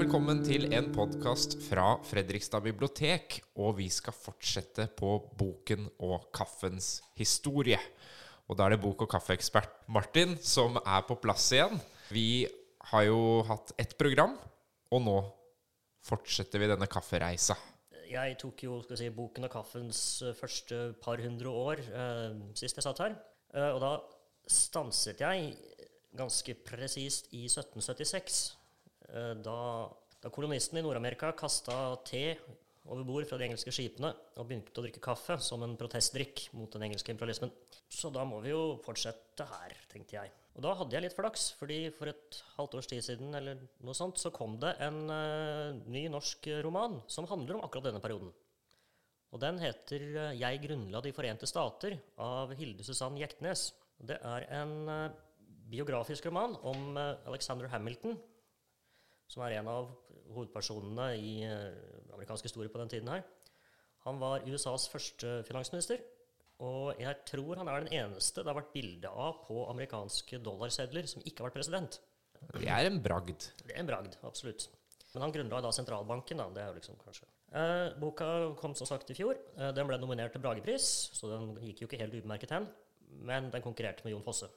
velkommen til en podkast fra Fredrikstad bibliotek. Og vi skal fortsette på boken og kaffens historie. Og da er det bok- og kaffeekspert Martin som er på plass igjen. Vi har jo hatt ett program, og nå fortsetter vi denne kaffereisa. Jeg tok jo skal vi si, boken og kaffens eh, første par hundre år eh, sist jeg satt her. Eh, og da stanset jeg ganske presist i 1776. Eh, da, da kolonistene i Nord-Amerika kasta te over bord fra de engelske skipene og begynte å drikke kaffe som en protestdrikk mot den engelske imperialismen. Så da må vi jo fortsette her, tenkte jeg. Og da hadde jeg litt flaks, fordi for et halvt års tid siden eller noe sånt, så kom det en uh, ny norsk roman som handler om akkurat denne perioden. Og den heter uh, 'Jeg grunnla De forente stater' av Hilde Susann Jektnes. Det er en uh, biografisk roman om Alexander Hamilton, som er en av hovedpersonene i amerikansk historie på den tiden her. Han var USAs første finansminister. Og jeg tror han er den eneste det har vært bilde av på amerikanske dollarsedler som ikke har vært president. Det er en bragd. Det er en bragd, absolutt. Men han grunnla da sentralbanken, da. Det er jo liksom kanskje eh, Boka kom som sagt i fjor. Eh, den ble nominert til Bragepris, så den gikk jo ikke helt ubemerket hen. Men den konkurrerte med Jon Fosse.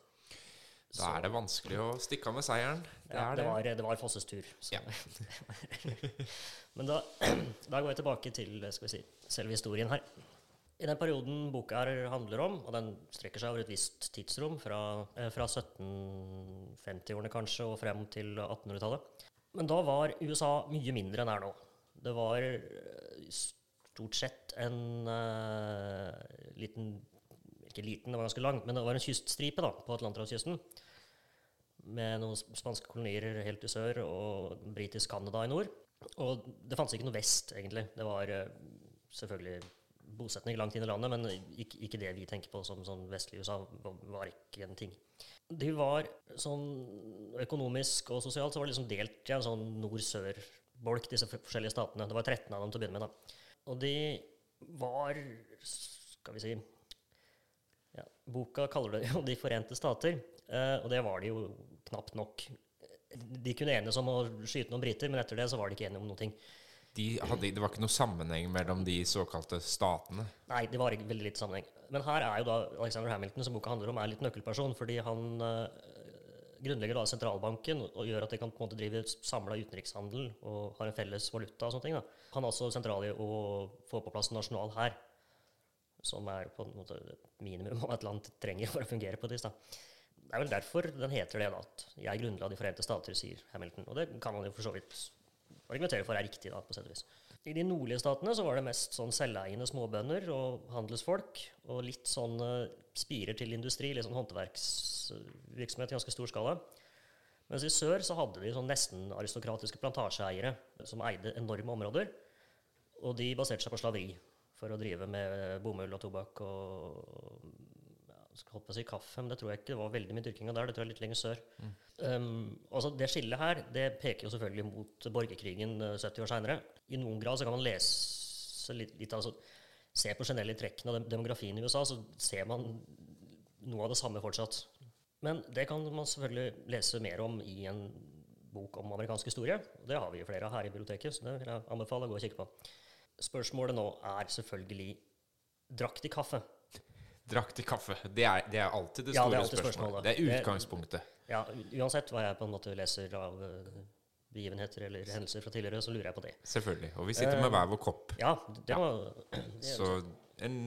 Da er det vanskelig å stikke av med seieren. Det, ja, det, var, det var, Fosses tur. Ja. Men da, da, går jeg tilbake til si, selve historien her. I den perioden boka her handler om, og den strekker seg over et visst tidsrom, fra, eh, fra 1750-årene kanskje og frem til 1800-tallet Men da var USA mye mindre enn er nå. Det var eh, stort sett en uh, liten Ikke liten, det var ganske lang, men det var en kyststripe da, på Atlanterhavskysten. Med noen spanske kolonier helt i sør og britisk Canada i nord. Og det fantes ikke noe vest, egentlig. Det var uh, selvfølgelig bosetning langt inn i landet, men ikke, det vi tenker på som sånn vestlig USA, var ikke en ting. De var sånn økonomisk og sosialt så var det liksom delt i en sånn nord-sør-bolk, disse forskjellige statene. Det var 13 av dem til å begynne med. da. Og de var, skal vi si ja, Boka kaller det jo De forente stater, eh, og det var de jo knapt nok. De kunne enes om å skyte noen briter, men etter det så var de ikke enige om noe de hadde, det var ikke noe sammenheng mellom de såkalte statene? Nei, det var ikke veldig litt sammenheng. Men her er jo da Alexander Hamilton, som boka handler om, er litt nøkkelperson. Fordi han uh, grunnlegger da sentralbanken og gjør at de kan på en måte drive samla utenrikshandel og har en felles valuta og sånne ting. da. Han er også sentral i å få på plass en nasjonal hær, som er på en måte et minimum av et land trenger for å fungere på et vis. Det er vel derfor den heter det, da, at 'jeg grunnla De forente stater', sier Hamilton. Og det kan man jo for så vidt argumentere for er riktig, da, på sett og vis. I de nordlige statene så var det mest sånn selveiende småbønder og handelsfolk, og litt sånn uh, spirer til industri, litt sånn håndverksvirksomhet i ganske stor skala. Mens i sør så hadde de sånn nesten aristokratiske plantasjeeiere som eide enorme områder. Og de baserte seg på slaveri for å drive med bomull og tobakk og holdt på å si kaffe, men det tror jeg ikke det var veldig mye dyrking av der. Det tror jeg litt lenger sør. Mm. Um, altså Det skillet her det peker jo selvfølgelig mot borgerkrigen 70 eh, år seinere. I noen grad så kan man lese litt, litt altså, Se på generelle trekkene av demografien i USA, så ser man noe av det samme fortsatt. Men det kan man selvfølgelig lese mer om i en bok om amerikansk historie. Det har vi jo flere av her i biblioteket, så det vil jeg anbefale å gå og kikke på. Spørsmålet nå er selvfølgelig drakk de kaffe? Drakk de kaffe? Det er, det er, alltid det store ja, det alltid spørsmålet. spørsmålet. Det er utgangspunktet. Ja, Uansett hva jeg på en måte leser av uh, begivenheter eller hendelser fra tidligere, så lurer jeg på det. Selvfølgelig. Og vi sitter med hver vår kopp. Ja, det var ja. Så en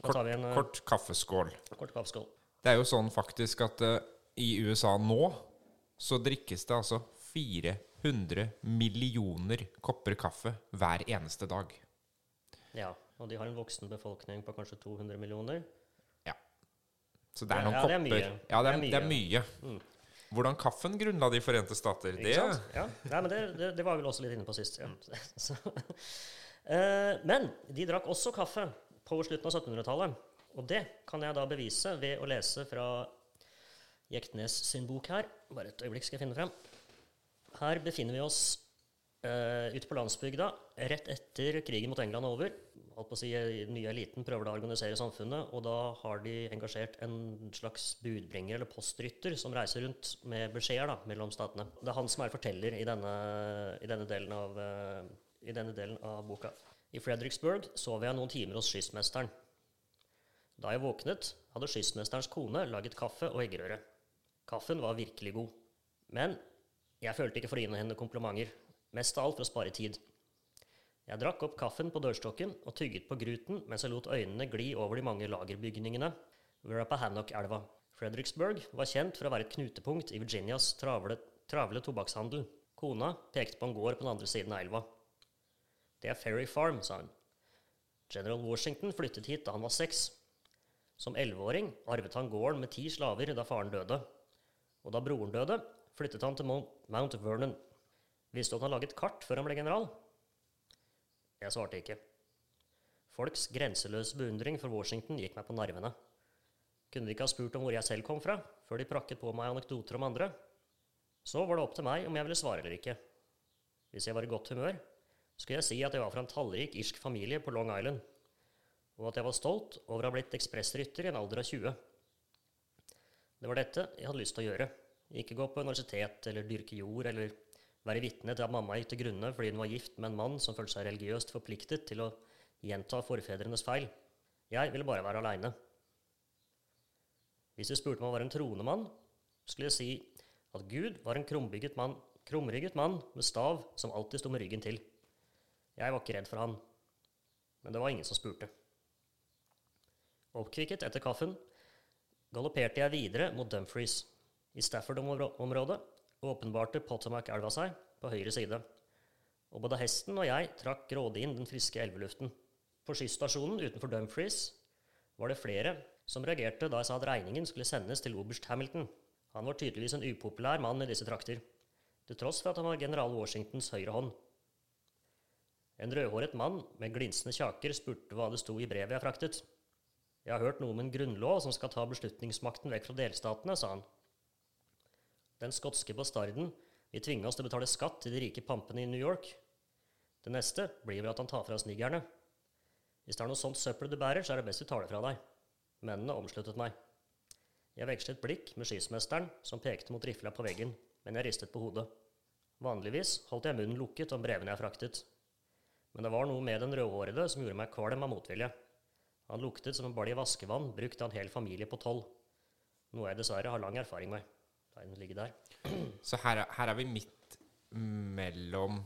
kort, en, uh, kort, kaffeskål. Kort kaffeskål. Det er jo sånn faktisk at uh, i USA nå så drikkes det altså 400 millioner kopper kaffe hver eneste dag. Ja, og de har en voksen befolkning på kanskje 200 millioner. Ja. Så det er noen ja, kopper. Det er mye. Ja, det er, det er mye. Mm. Hvordan kaffen grunnla De forente stater? Det ja, Nei, men det, det, var vi vel også litt inne på sist. Ja. uh, men de drakk også kaffe på slutten av 1700-tallet. Og det kan jeg da bevise ved å lese fra Jektnes sin bok her. Bare et øyeblikk skal jeg finne frem. Her befinner vi oss uh, ute på landsbygda rett etter krigen mot England over. Holdt på å si, nye eliten prøver da å organisere samfunnet, og da har de engasjert en slags budbringer eller postrytter som reiser rundt med beskjeder da, mellom statene. Det er han som er forteller i denne, i denne, delen, av, uh, i denne delen av boka. I Fredericksburg sov jeg noen timer hos skyssmesteren. Da jeg våknet, hadde skyssmesterens kone laget kaffe og eggerøre. Kaffen var virkelig god. Men jeg følte ikke for å gi henne komplimenter, mest av alt for å spare tid. Jeg drakk opp kaffen på dørstokken og tygget på gruten mens jeg lot øynene gli over de mange lagerbygningene ved Rappahannock-elva. Fredericksburg var kjent for å være et knutepunkt i Virginias travle, travle tobakkshandel. Kona pekte på en gård på den andre siden av elva. Det er Ferry Farm, sa hun. General Washington flyttet hit da han var seks. Som elleveåring arvet han gården med ti slaver da faren døde. Og da broren døde, flyttet han til Mount Vernon. Visste du at han laget kart før han ble general? Jeg svarte ikke. Folks grenseløse beundring for Washington gikk meg på nervene. Kunne de ikke ha spurt om hvor jeg selv kom fra, før de prakket på meg anekdoter om andre? Så var det opp til meg om jeg ville svare eller ikke. Hvis jeg var i godt humør, skulle jeg si at jeg var fra en tallrik irsk familie på Long Island, og at jeg var stolt over å ha blitt ekspressrytter i en alder av 20. Det var dette jeg hadde lyst til å gjøre. Ikke gå på universitet eller dyrke jord eller være vitne til at mamma gikk til grunne fordi hun var gift med en mann som følte seg religiøst forpliktet til å gjenta forfedrenes feil. Jeg ville bare være aleine. Hvis du spurte om han var en troende mann, skulle jeg si at Gud var en krumrygget mann, mann med stav som alltid sto med ryggen til. Jeg var ikke redd for han, men det var ingen som spurte. Oppkvikket etter kaffen galopperte jeg videre mot Dumfries. I Stafford-området åpenbarte Potomac-elva seg på høyre side, og både hesten og jeg trakk grådig inn den friske elveluften. På skysstasjonen utenfor Dumfries var det flere som reagerte da jeg sa at regningen skulle sendes til oberst Hamilton. Han var tydeligvis en upopulær mann i disse trakter, til tross for at han var general Washingtons høyre hånd. En rødhåret mann med glinsende kjaker spurte hva det sto i brevet jeg fraktet. Jeg har hørt noe om en grunnlov som skal ta beslutningsmakten vekk fra delstatene, sa han. Den skotske bastarden vil tvinge oss til å betale skatt til de rike pampene i New York. Det neste blir vel at han tar fra oss niggerne. Hvis det er noe sånt søppel du bærer, så er det best du tar det fra deg. Mennene omsluttet meg. Jeg vekslet blikk med skismesteren, som pekte mot rifla på veggen, men jeg ristet på hodet. Vanligvis holdt jeg munnen lukket om brevene jeg fraktet. Men det var noe med den rødhårede som gjorde meg kvalm av motvilje. Han luktet som en balje vaskevann brukt av en hel familie på tolv. Noe jeg dessverre har lang erfaring med. Tegnet ligge der. Så her, her, er vi midt mellom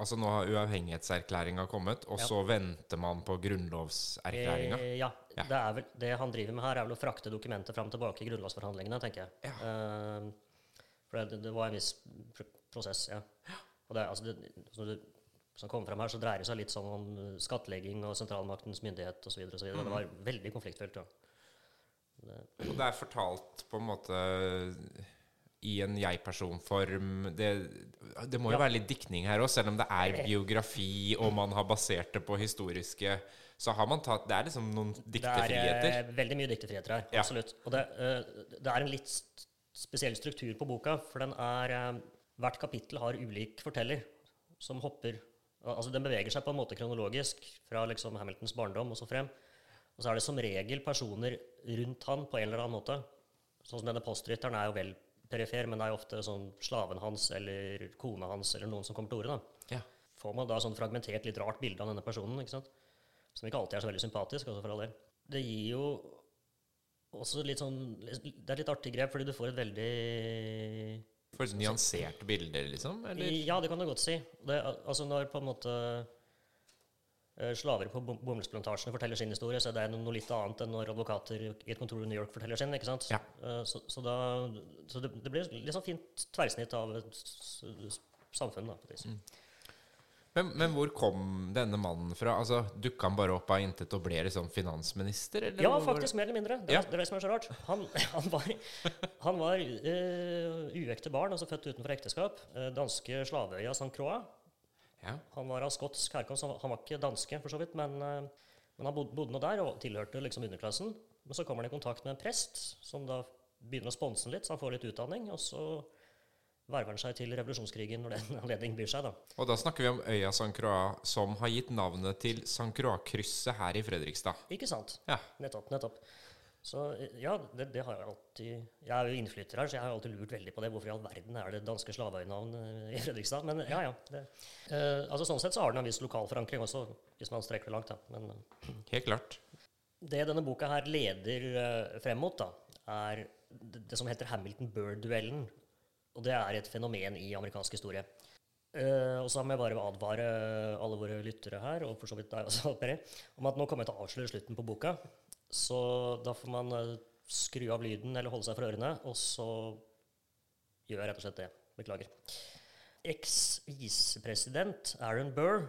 Altså nå har uavhengighetserklæringa kommet, og ja. så venter man på grunnlovserklæringa? Eh, ja. ja. Det, vel, det, han driver med her, er vel å frakte dokumentet fram og tilbake i grunnlovsforhandlingene, tenker jeg. Ja. Eh, for det, det, var en viss prosess, ja. Og det, altså det, det, som kom frem her, så dreier det seg litt sånn om skattlegging og sentralmaktens myndighet osv. Mm. Det var veldig konfliktfylt. Ja. Og det er fortalt på en måte i en jeg-person-form. Det, det, må jo ja. være litt diktning her òg, selv om det er biografi og man har basert det på historiske Så har man tatt Det er liksom noen diktefriheter? Det er veldig mye diktefriheter her. Ja. Absolutt. Og det, uh, det, er en litt spesiell struktur på boka, for den er uh, Hvert kapittel har ulik forteller som hopper Altså Den beveger seg på en måte kronologisk fra liksom Hamiltons barndom og så frem. Og så er det som regel personer rundt han på en eller annen måte. Sånn som denne postrytteren er jo vel perifer, men det er jo ofte sånn slaven hans eller kona hans eller noen som kommer til orde. Ja. Får man da sånn fragmentert, litt rart bilde av denne personen, ikke sant? som ikke alltid er så veldig sympatisk. også for all del. Det gir jo også litt sånn Det er litt artig grep, fordi du får et veldig Får et nyansert bilde, liksom? Eller? Ja, det kan du godt si. Det, altså når på en måte slaver på bomullsplantasjene forteller sin historie, så det er noe litt annet enn når advokater i et kontor i New York forteller sin. ikke sant? Ja. Eh, så, så, da, så det, det, blir litt sånn fint tverrsnitt av et samfunn. da, på mm. men, men, hvor kom denne mannen fra? Altså, Dukka han bare opp av intet og ble liksom finansminister? Eller ja, faktisk, mer eller mindre. Det, ja. det er det som er så rart. Han, han var, han var uh, uekte barn, altså født utenfor ekteskap. Uh, danske slaveøya St. Croix. Ja. Han var av skotsk herkomst. Han var ikke danske, for så vidt, men, eh, men han bodde, bodde nå der og tilhørte liksom underklassen. Men så kommer han i kontakt med en prest som da begynner å sponse litt, så han får litt utdanning. Og så verver han seg til revolusjonskrigen når den anledning byr seg. da. Og da snakker vi om øya San Croix, som har gitt navnet til San Croix-krysset her i Fredrikstad. Ikke sant? Ja. Nettopp. nettopp. Så eh, ja, det, det har jeg alltid Jeg er jo innflytter her, så jeg har alltid lurt veldig på det. Hvorfor i all verden er det danske slaveøynavn eh, i Fredrikstad? Men ja, ja. Det, eh, altså Sånn sett så har den en viss lokal forankring også, hvis man strekker det langt. da. Men eh, Helt klart. det denne boka her leder eh, frem mot, da, er det, det som heter Hamilton-Burr-duellen. Og det er et fenomen i amerikansk historie. Eh, og så må jeg bare advare alle våre lyttere her, og for så vidt deg også, Peri, om at nå kommer jeg til å avsløre slutten på boka. Så da får man eh, skru av lyden eller holde seg for ørene, og så gjør jeg rett og slett det. Beklager. Eks-visepresident Aaron Burr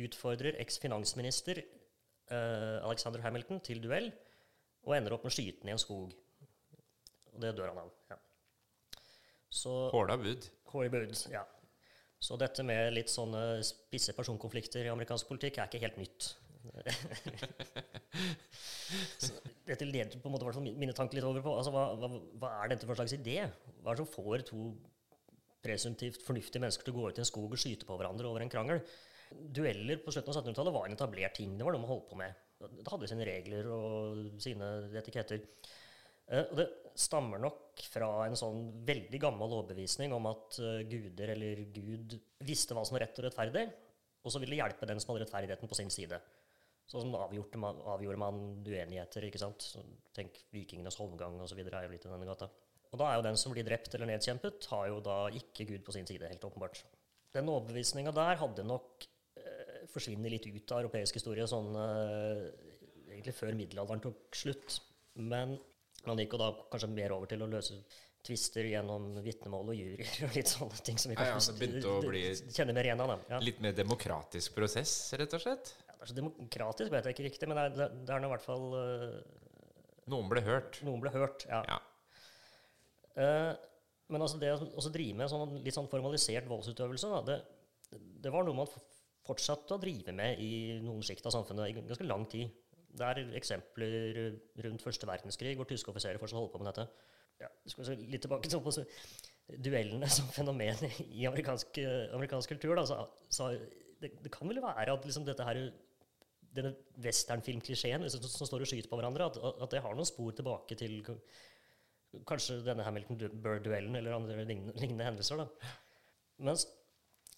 utfordrer eks-finansminister uh, Alexander Hamilton til duell, og ender opp med å skyte i en skog. Og det dør han av. Ja. Så Håla bud. Corey bud, ja. Så dette med litt sånne spisse personkonflikter i amerikansk politikk er ikke helt nytt. Dette leder på en måte mine tanker litt over på altså, hva, hva, hva er dette for en slags idé? Hva er det som får to presumptivt fornuftige mennesker til å gå ut i en skog og skyte på hverandre over en krangel? Dueller på slutten av 1700-tallet var en etablert ting. Det var noe man holdt på med. Det hadde sine regler og sine etiketter. Eh, Og det stammer nok fra en sånn veldig gammel overbevisning om at eh, guder eller Gud visste hva som var rett og rettferdig, og så ville hjelpe den som hadde rettferdigheten på sin side. Sånn avgjorde man, avgjorde man uenigheter, ikke sant. Så tenk vikingenes holmgang osv. er jo litt i denne gata. Og da er jo den som blir drept eller nedkjempet, har jo da ikke Gud på sin side, helt åpenbart. Den overbevisninga der hadde nok eh, forsvunnet litt ut av europeisk historie sånn eh, egentlig før middelalderen tok slutt. Men man gikk jo da kanskje mer over til å løse tvister gjennom vitnemål og juryer og litt sånne ting som vi Ja, ja, kanskje det begynte å bli- kjenner mer igjen av. Ja. Litt mer demokratisk prosess, rett og slett. Ja, det er så demokratisk vet jeg ikke riktig, men det er, det- er nå i hvert fall eh, Noen ble hørt. Noen ble hørt, ja. Ja. Uh, men altså det å drive med sånn, litt sånn formalisert voldsutøvelse, da, det, det var noe man fortsatte å drive med i noen sjikt av samfunnet i ganske lang tid. Det er eksempler rundt første verdenskrig hvor tyske offiserer fortsatt holder på med dette. Ja, skal vi se litt tilbake til så, duellene som fenomen i amerikansk, amerikansk kultur. Da, så, så det, det kan vel være at liksom dette her denne westernfilmklisjeen som, som står og skyter på hverandre, at, at det har noen spor tilbake til kanskje denne Hamilton-Burr-duellen eller andre lignende, hendelser. Da. Mens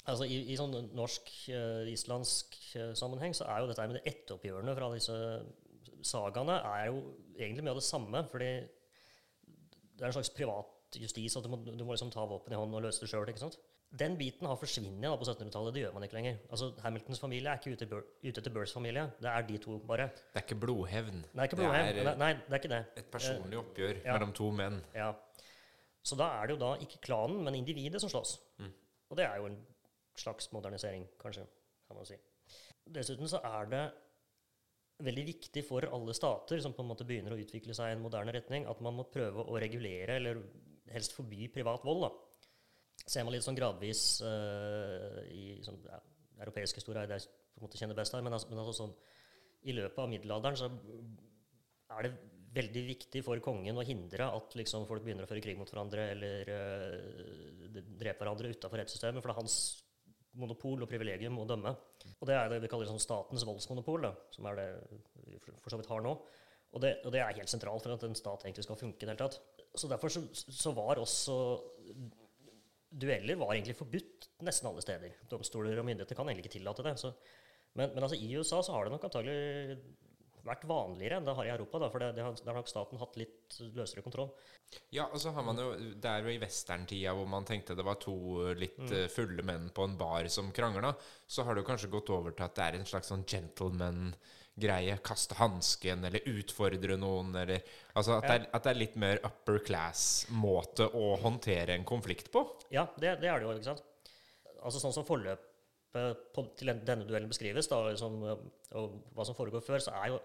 altså, i, i sånn norsk-islandsk sammenheng så er jo dette med de etteroppgjørene fra disse sagaene er jo egentlig mye av det samme. fordi det er en slags privat justis, at du må, du må liksom ta våpen i hånden og løse det sjøl. Den biten har forsvunnet på 1700-tallet. Det gjør man ikke lenger. Altså, Hamiltons familie er ikke ute, ute etter Burrs familie. Det er de to, bare. Det er ikke blodhevn. Det er ikke blodhevn. Det er Nei, det er ikke det. et personlig oppgjør ja. mellom to menn. Ja. Så da er det jo da ikke klanen, men individet som slåss. Og det er jo en slags modernisering, kanskje, kan man si. Dessuten så er det veldig viktig for alle stater som på en måte begynner å utvikle seg i en moderne retning, at man må prøve å regulere, eller helst forby, privat vold. da. Ser man litt sånn gradvis uh, i sånn, ja, europeisk historie, det jeg på en måte kjenner best her, men, altså, men altså sånn, i løpet av middelalderen så er det veldig viktig for kongen å hindre at liksom, folk begynner å føre krig mot hverandre eller uh, drepe hverandre utafor rettssystemet, for det er hans monopol og privilegium å dømme. Og det er det vi kaller sånn statens voldsmonopol, da, som er det vi for så vidt har nå. Og det, og det er helt sentralt for at en stat egentlig skal funke i det hele tatt. Så derfor så, så var også Dueller var egentlig forbudt nesten alle steder. Domstoler og myndigheter kan egentlig ikke tillate det. Så, men, men altså, i USA så har det nok antagelig vært vanligere enn det har i Europa. Da, for det, det har, det, har nok staten hatt litt løsere kontroll. Ja, og så har man jo Det er jo i westerntida hvor man tenkte det var to litt mm. fulle menn på en bar som krangla. Så har det jo kanskje gått over til at det er en slags sånn gentleman-greie. Kaste hansken, eller utfordre noen, eller Altså at, det er, at det er litt mer upper class-måte å håndtere en konflikt på. Ja, det, det er det jo, ikke sant. Altså sånn som forløpet på, til denne duellen beskrives, da, liksom, og hva som foregår før, så er jo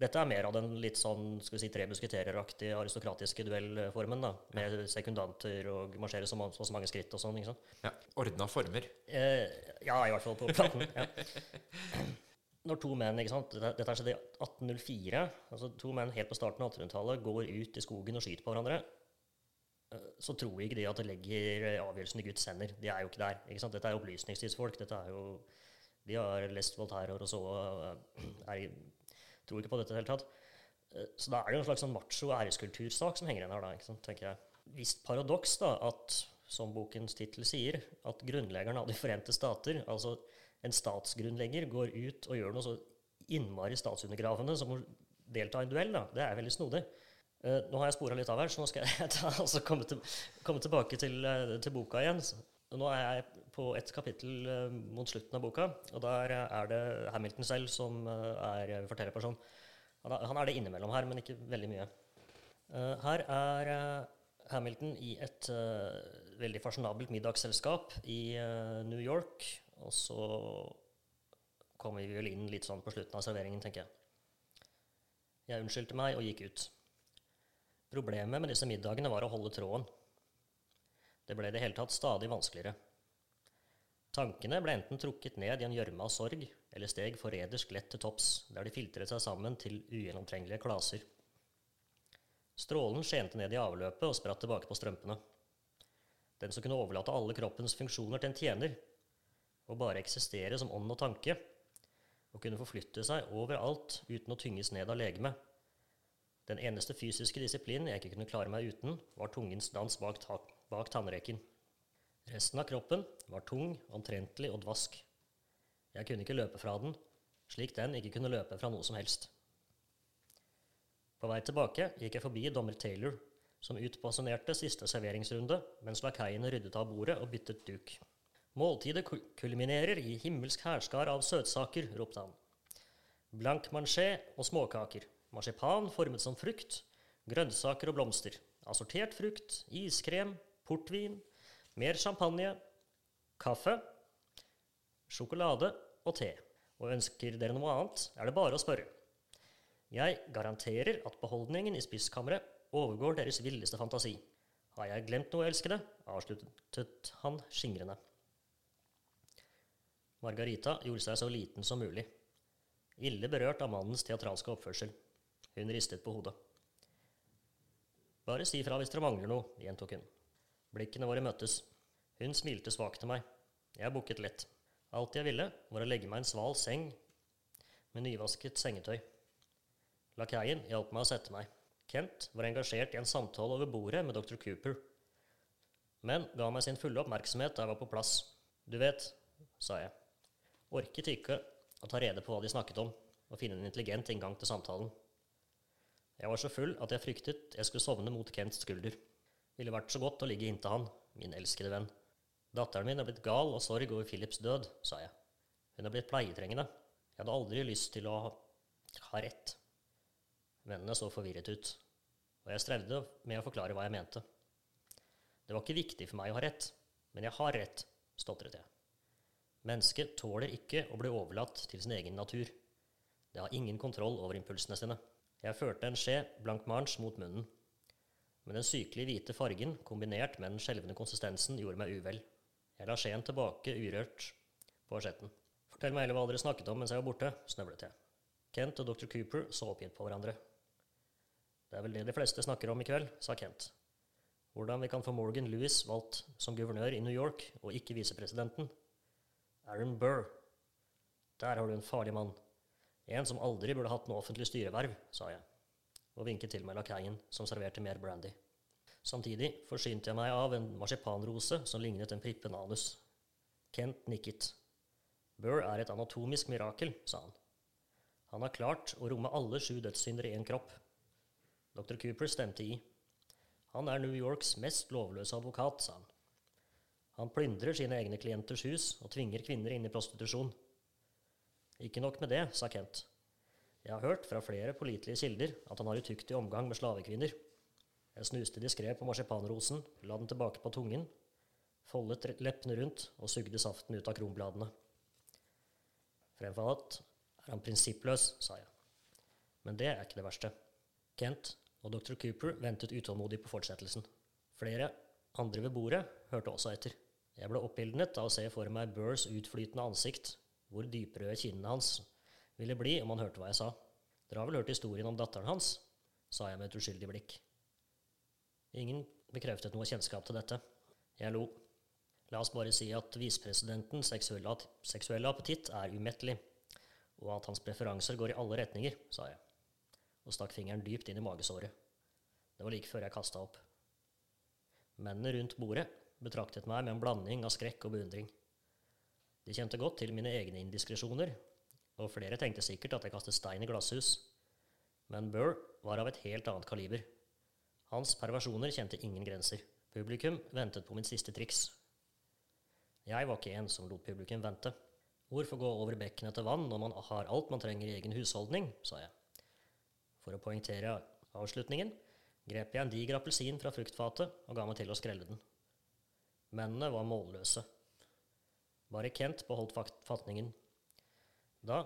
dette er mer av den litt sånn skal vi si, tre musketerer-aktige aristokratiske duellformen, da, med sekundanter og marsjere så, så, så mange skritt og sånn. ikke sant? Ja, Ordna former. Eh, ja, i hvert fall på platen. Ja. Når to menn ikke sant? Dette, dette skjedde i 1804. altså To menn helt på starten av 1800-tallet går ut i skogen og skyter på hverandre. Så tror ikke de at det legger avgjørelsen i Guds hender. De er jo ikke der. ikke? Dette er opplysningstidsfolk. Dette er jo, de har lest Voltaire og så eh, er, tror ikke på dette i det hele tatt. Eh, Så da er det jo en slags sånn macho æreskultursak som henger igjen her, da, ikke sant, tenker jeg. Visst paradoks, da, at, som bokens tittel sier, at grunnleggeren av De forente stater, altså en statsgrunnlegger, går ut og gjør noe så innmari statsundergravende som å delta i en duell, da. Det er veldig snodig. Eh, nå har jeg spora litt av her, så nå skal jeg ta, altså komme, til, komme tilbake til, eh, til boka igjen. Nå er jeg på et kapittel eh, mot slutten av boka, og der er det Hamilton selv som er fortellerperson. Han er, han er det innimellom her, men ikke veldig mye. Her er Hamilton i et veldig fasjonabelt middagsselskap i New York, og så kommer vi vel inn litt sånn på slutten av serveringen, tenker jeg. Jeg unnskyldte meg og gikk ut. Problemet med disse middagene var å holde tråden. Det ble i det hele tatt stadig vanskeligere. Tankene ble enten trukket ned i en gjørme av sorg, eller steg forrædersk lett til topps, der de filtret seg sammen til ugjennomtrengelige klaser. Strålen skjente ned i avløpet og spratt tilbake på strømpene. Den som kunne overlate alle kroppens funksjoner til en tjener, og bare eksistere som ånd og tanke, og kunne forflytte seg overalt uten å tynges ned av legemet. Den eneste fysiske disiplinen jeg ikke kunne klare meg uten, var tungens dans bak, ta bak tannreken. Resten av kroppen var tung, omtrentlig og dvask. Jeg kunne ikke løpe fra den, slik den ikke kunne løpe fra noe som helst. På vei tilbake gikk jeg forbi dommer Taylor, som utpasjonerte siste serveringsrunde mens lakeiene ryddet av bordet og byttet duk. Måltidet kulminerer i himmelsk hærskar av søtsaker, ropte han. Blank manchet og småkaker, marsipan formet som frukt, grønnsaker og blomster, assortert frukt, iskrem, portvin, mer champagne, kaffe, sjokolade og te. Og ønsker dere noe annet, er det bare å spørre. Jeg garanterer at beholdningen i spiskammeret overgår deres villeste fantasi. Har jeg glemt noe, elskede? avsluttet han skingrende. Margarita gjorde seg så liten som mulig. Ille berørt av mannens teatralske oppførsel. Hun ristet på hodet. Bare si fra hvis dere mangler noe, gjentok hun. Blikkene våre møttes. Hun smilte svakt til meg. Jeg bukket lett. Alt jeg ville, var å legge meg i en sval seng med nyvasket sengetøy. Lakeien hjalp meg å sette meg. Kent var engasjert i en samtale over bordet med dr. Cooper, men ga meg sin fulle oppmerksomhet da jeg var på plass. Du vet, sa jeg, orket ikke å ta rede på hva de snakket om, og finne en intelligent inngang til samtalen. Jeg var så full at jeg fryktet jeg skulle sovne mot Kents skulder. Ville vært så godt å ligge inntil han, min elskede venn. Datteren min er blitt gal av sorg over Philips død, sa jeg. Hun er blitt pleietrengende. Jeg hadde aldri lyst til å ha, ha rett. Vennene så forvirret ut, og jeg strevde med å forklare hva jeg mente. Det var ikke viktig for meg å ha rett, men jeg har rett, stotret jeg. Mennesket tåler ikke å bli overlatt til sin egen natur. Det har ingen kontroll over impulsene sine. Jeg førte en skje blank march mot munnen. Men den sykelig hvite fargen, kombinert med den skjelvende konsistensen, gjorde meg uvel. Jeg la skjeen tilbake urørt på asjetten. Fortell meg heller hva dere snakket om mens jeg var borte, snøvlet jeg. Kent og dr. Cooper så oppgitt på hverandre. Det er vel det de fleste snakker om i kveld, sa Kent. Hvordan vi kan få Morgan Lewis valgt som guvernør i New York, og ikke visepresidenten. Aaron Burr. Der har du en farlig mann. En som aldri burde hatt noe offentlig styreverv, sa jeg, og vinket til meg lakeien, som serverte mer brandy. Samtidig forsynte jeg meg av en marsipanrose som lignet en prippen anus. Kent nikket. Burr er et anatomisk mirakel, sa han. Han har klart å romme alle sju dødssynder i én kropp. Dr. Cooper stemte i. Han er New Yorks mest lovløse advokat, sa han. Han plyndrer sine egne klienters hus og tvinger kvinner inn i prostitusjon. Ikke nok med det, sa Kent. Jeg har hørt fra flere pålitelige kilder at han har utyktig omgang med slavekvinner. Jeg snuste diskré på marsipanrosen, la den tilbake på tungen, foldet leppene rundt og sugde saften ut av kronbladene. Fremfor alt er han prinsippløs, sa jeg. Men det er ikke det verste. Kent og dr. Cooper ventet utålmodig på fortsettelsen. Flere andre ved bordet hørte også etter. Jeg ble oppildnet av å se for meg Burrs utflytende ansikt, hvor dyprøde kinnene hans ville bli om han hørte hva jeg sa. Dere har vel hørt historien om datteren hans? sa jeg med et uskyldig blikk. Ingen bekreftet noe kjennskap til dette. Jeg lo. La oss bare si at visepresidentens seksuelle, seksuelle appetitt er umettelig, og at hans preferanser går i alle retninger, sa jeg, og stakk fingeren dypt inn i magesåret. Det var like før jeg kasta opp. Mennene rundt bordet betraktet meg med en blanding av skrekk og beundring. De kjente godt til mine egne indiskresjoner, og flere tenkte sikkert at jeg kastet stein i glasshus. Men Burr var av et helt annet kaliber. Hans perversjoner kjente ingen grenser. Publikum ventet på mitt siste triks. Jeg var ikke en som lot publikum vente. Hvorfor gå over bekken etter vann når man har alt man trenger i egen husholdning, sa jeg. For å poengtere avslutningen grep jeg en diger appelsin fra fruktfatet og ga meg til å skrelle den. Mennene var målløse. Bare Kent beholdt fatningen. Da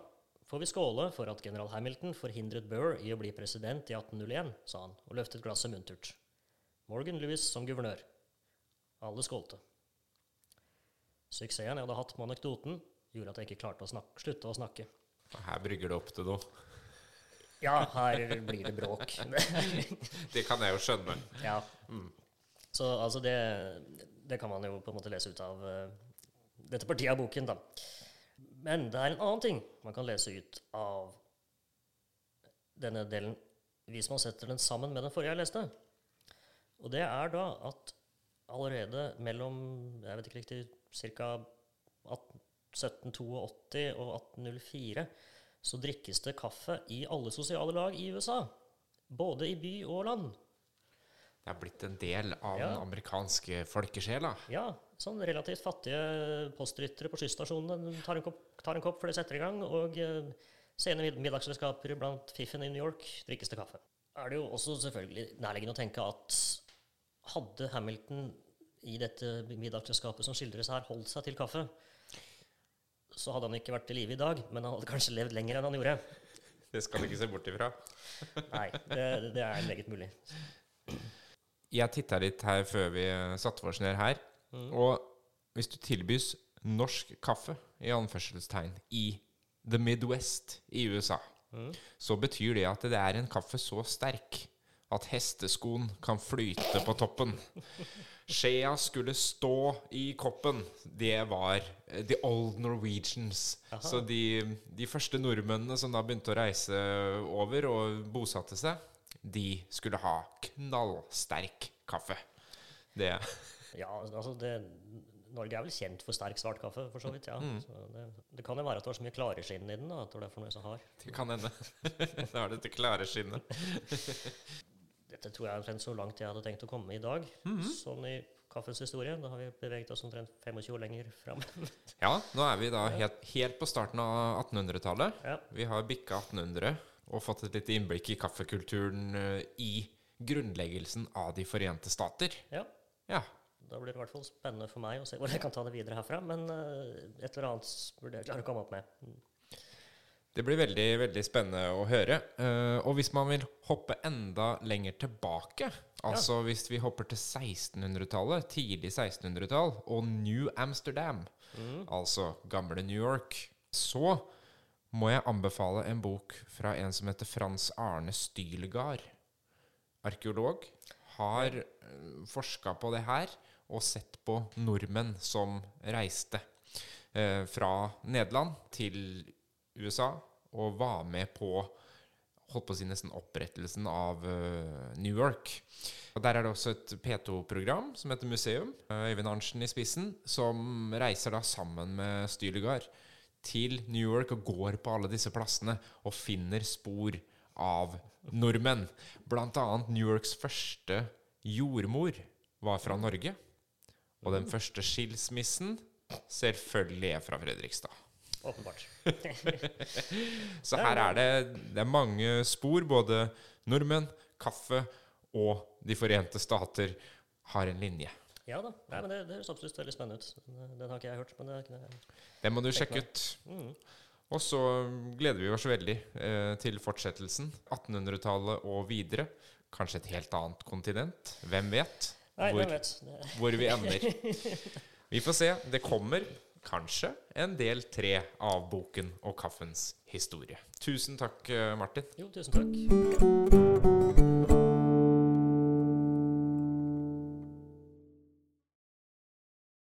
får vi skåle for at general Hamilton forhindret Burr i å bli president i 1801, sa han og løftet glasset muntert. Morgan Lewis som guvernør. Alle skålte. Suksessen jeg hadde hatt med anekdoten, gjorde at jeg ikke klarte å snakke, slutte å snakke. Her brygger det opp til noe. Ja, her blir det bråk. Det kan jeg jo skjønne. ja. Så altså det, det kan man jo på en måte lese ut av eh, dette partiet av boken, da. Men det er en annen ting man kan lese ut av denne delen hvis man setter den sammen med den forrige jeg leste. Og det er da at allerede mellom jeg vet ikke riktig, ca. 1782 og 1804 så drikkes det kaffe i alle sosiale lag i USA. Både i by og land. Det er blitt en del av Ja. den amerikanske folkesjela. Ja, sånn relativt fattige postryttere på skysstasjonene tar en kopp, tar en kopp før de setter i gang, og eh, sene middagsselskaper blant fiffen i New York drikkes det kaffe. Er det jo også selvfølgelig nærliggende å tenke at hadde Hamilton i dette middagsselskapet som skildres her, holdt seg til kaffe, så hadde han ikke vært i live i dag, men han hadde kanskje levd lenger enn han gjorde. Det skal du ikke se bort ifra. Nei, det, det er meget mulig. Jeg titta litt her før vi eh, satte oss ned her. Og hvis du tilbys norsk kaffe, i anførselstegn, i the Midwest i USA, så betyr det at det er en kaffe så sterk at hesteskoen kan flyte på toppen. Skjea skulle stå i koppen. Det var eh, the old Norwegians. Så de, de første nordmennene som da begynte å reise over og bosatte seg, de skulle ha knallsterk kaffe. Det Ja, altså det, Norge er vel kjent for sterk svart kaffe, for så vidt. ja. Så det, det kan jo være at det var så mye klareskinn i den. da, at det var derfor den er så hard. Det kan hende. Da er dette klare skinnet. Dette tror jeg er omtrent så langt jeg hadde tenkt å komme i dag. Sånn i kaffens historie. Da har vi beveget oss omtrent 25 år lenger fram. Ja, nå er vi da helt, helt på starten av 1800-tallet. ja. Vi har bikka 1800 og fått et lite innblikk i kaffekulturen eh, i grunnleggelsen av De forente stater. ja. Ja. Da blir det i hvert fall spennende for meg å se hvor jeg kan ta det videre herfra. Men eh, et eller annet burde jeg klare å komme opp med. Mm. Det blir veldig veldig spennende å høre. Uh, og hvis man vil hoppe enda lenger tilbake, altså hvis vi hopper til 1600-tallet, tidlig 1600-tall, og New Amsterdam, altså gamle New York, så må jeg anbefale en bok fra en som heter Frans Arne Stylgard. Arkeolog. Har uh, forska på det her og sett på nordmenn som reiste eh, fra Nederland til USA og var med på holdt på å si nesten opprettelsen av uh, New York. Og Der er det også et P2-program som heter Museum, eh, Øyvind Arntzen i spissen, som reiser da sammen med Stylegard til New York og går på alle disse plassene og finner spor av nordmenn. Blant annet New Yorks første jordmor var fra Norge. Og den første skilsmissen selvfølgelig er fra Fredrikstad. Åpenbart. Så her er det, det er mange spor. Både nordmenn, kaffe og De forente stater har en linje. Ja da. Nei, men det, det høres absolutt veldig spennende ut. Den, den har ikke jeg hørt. men det det. Det må du sjekke ut. Mm. Og så gleder vi oss veldig eh, til fortsettelsen. 1800-tallet og videre. Kanskje et helt annet kontinent. Hvem vet Nei, hvor, hvem vet. Hvor vi ender. Vi får se. Det kommer kanskje en del tre av boken og kaffens historie. Tusen takk, eh, Martin. jo, tusen takk.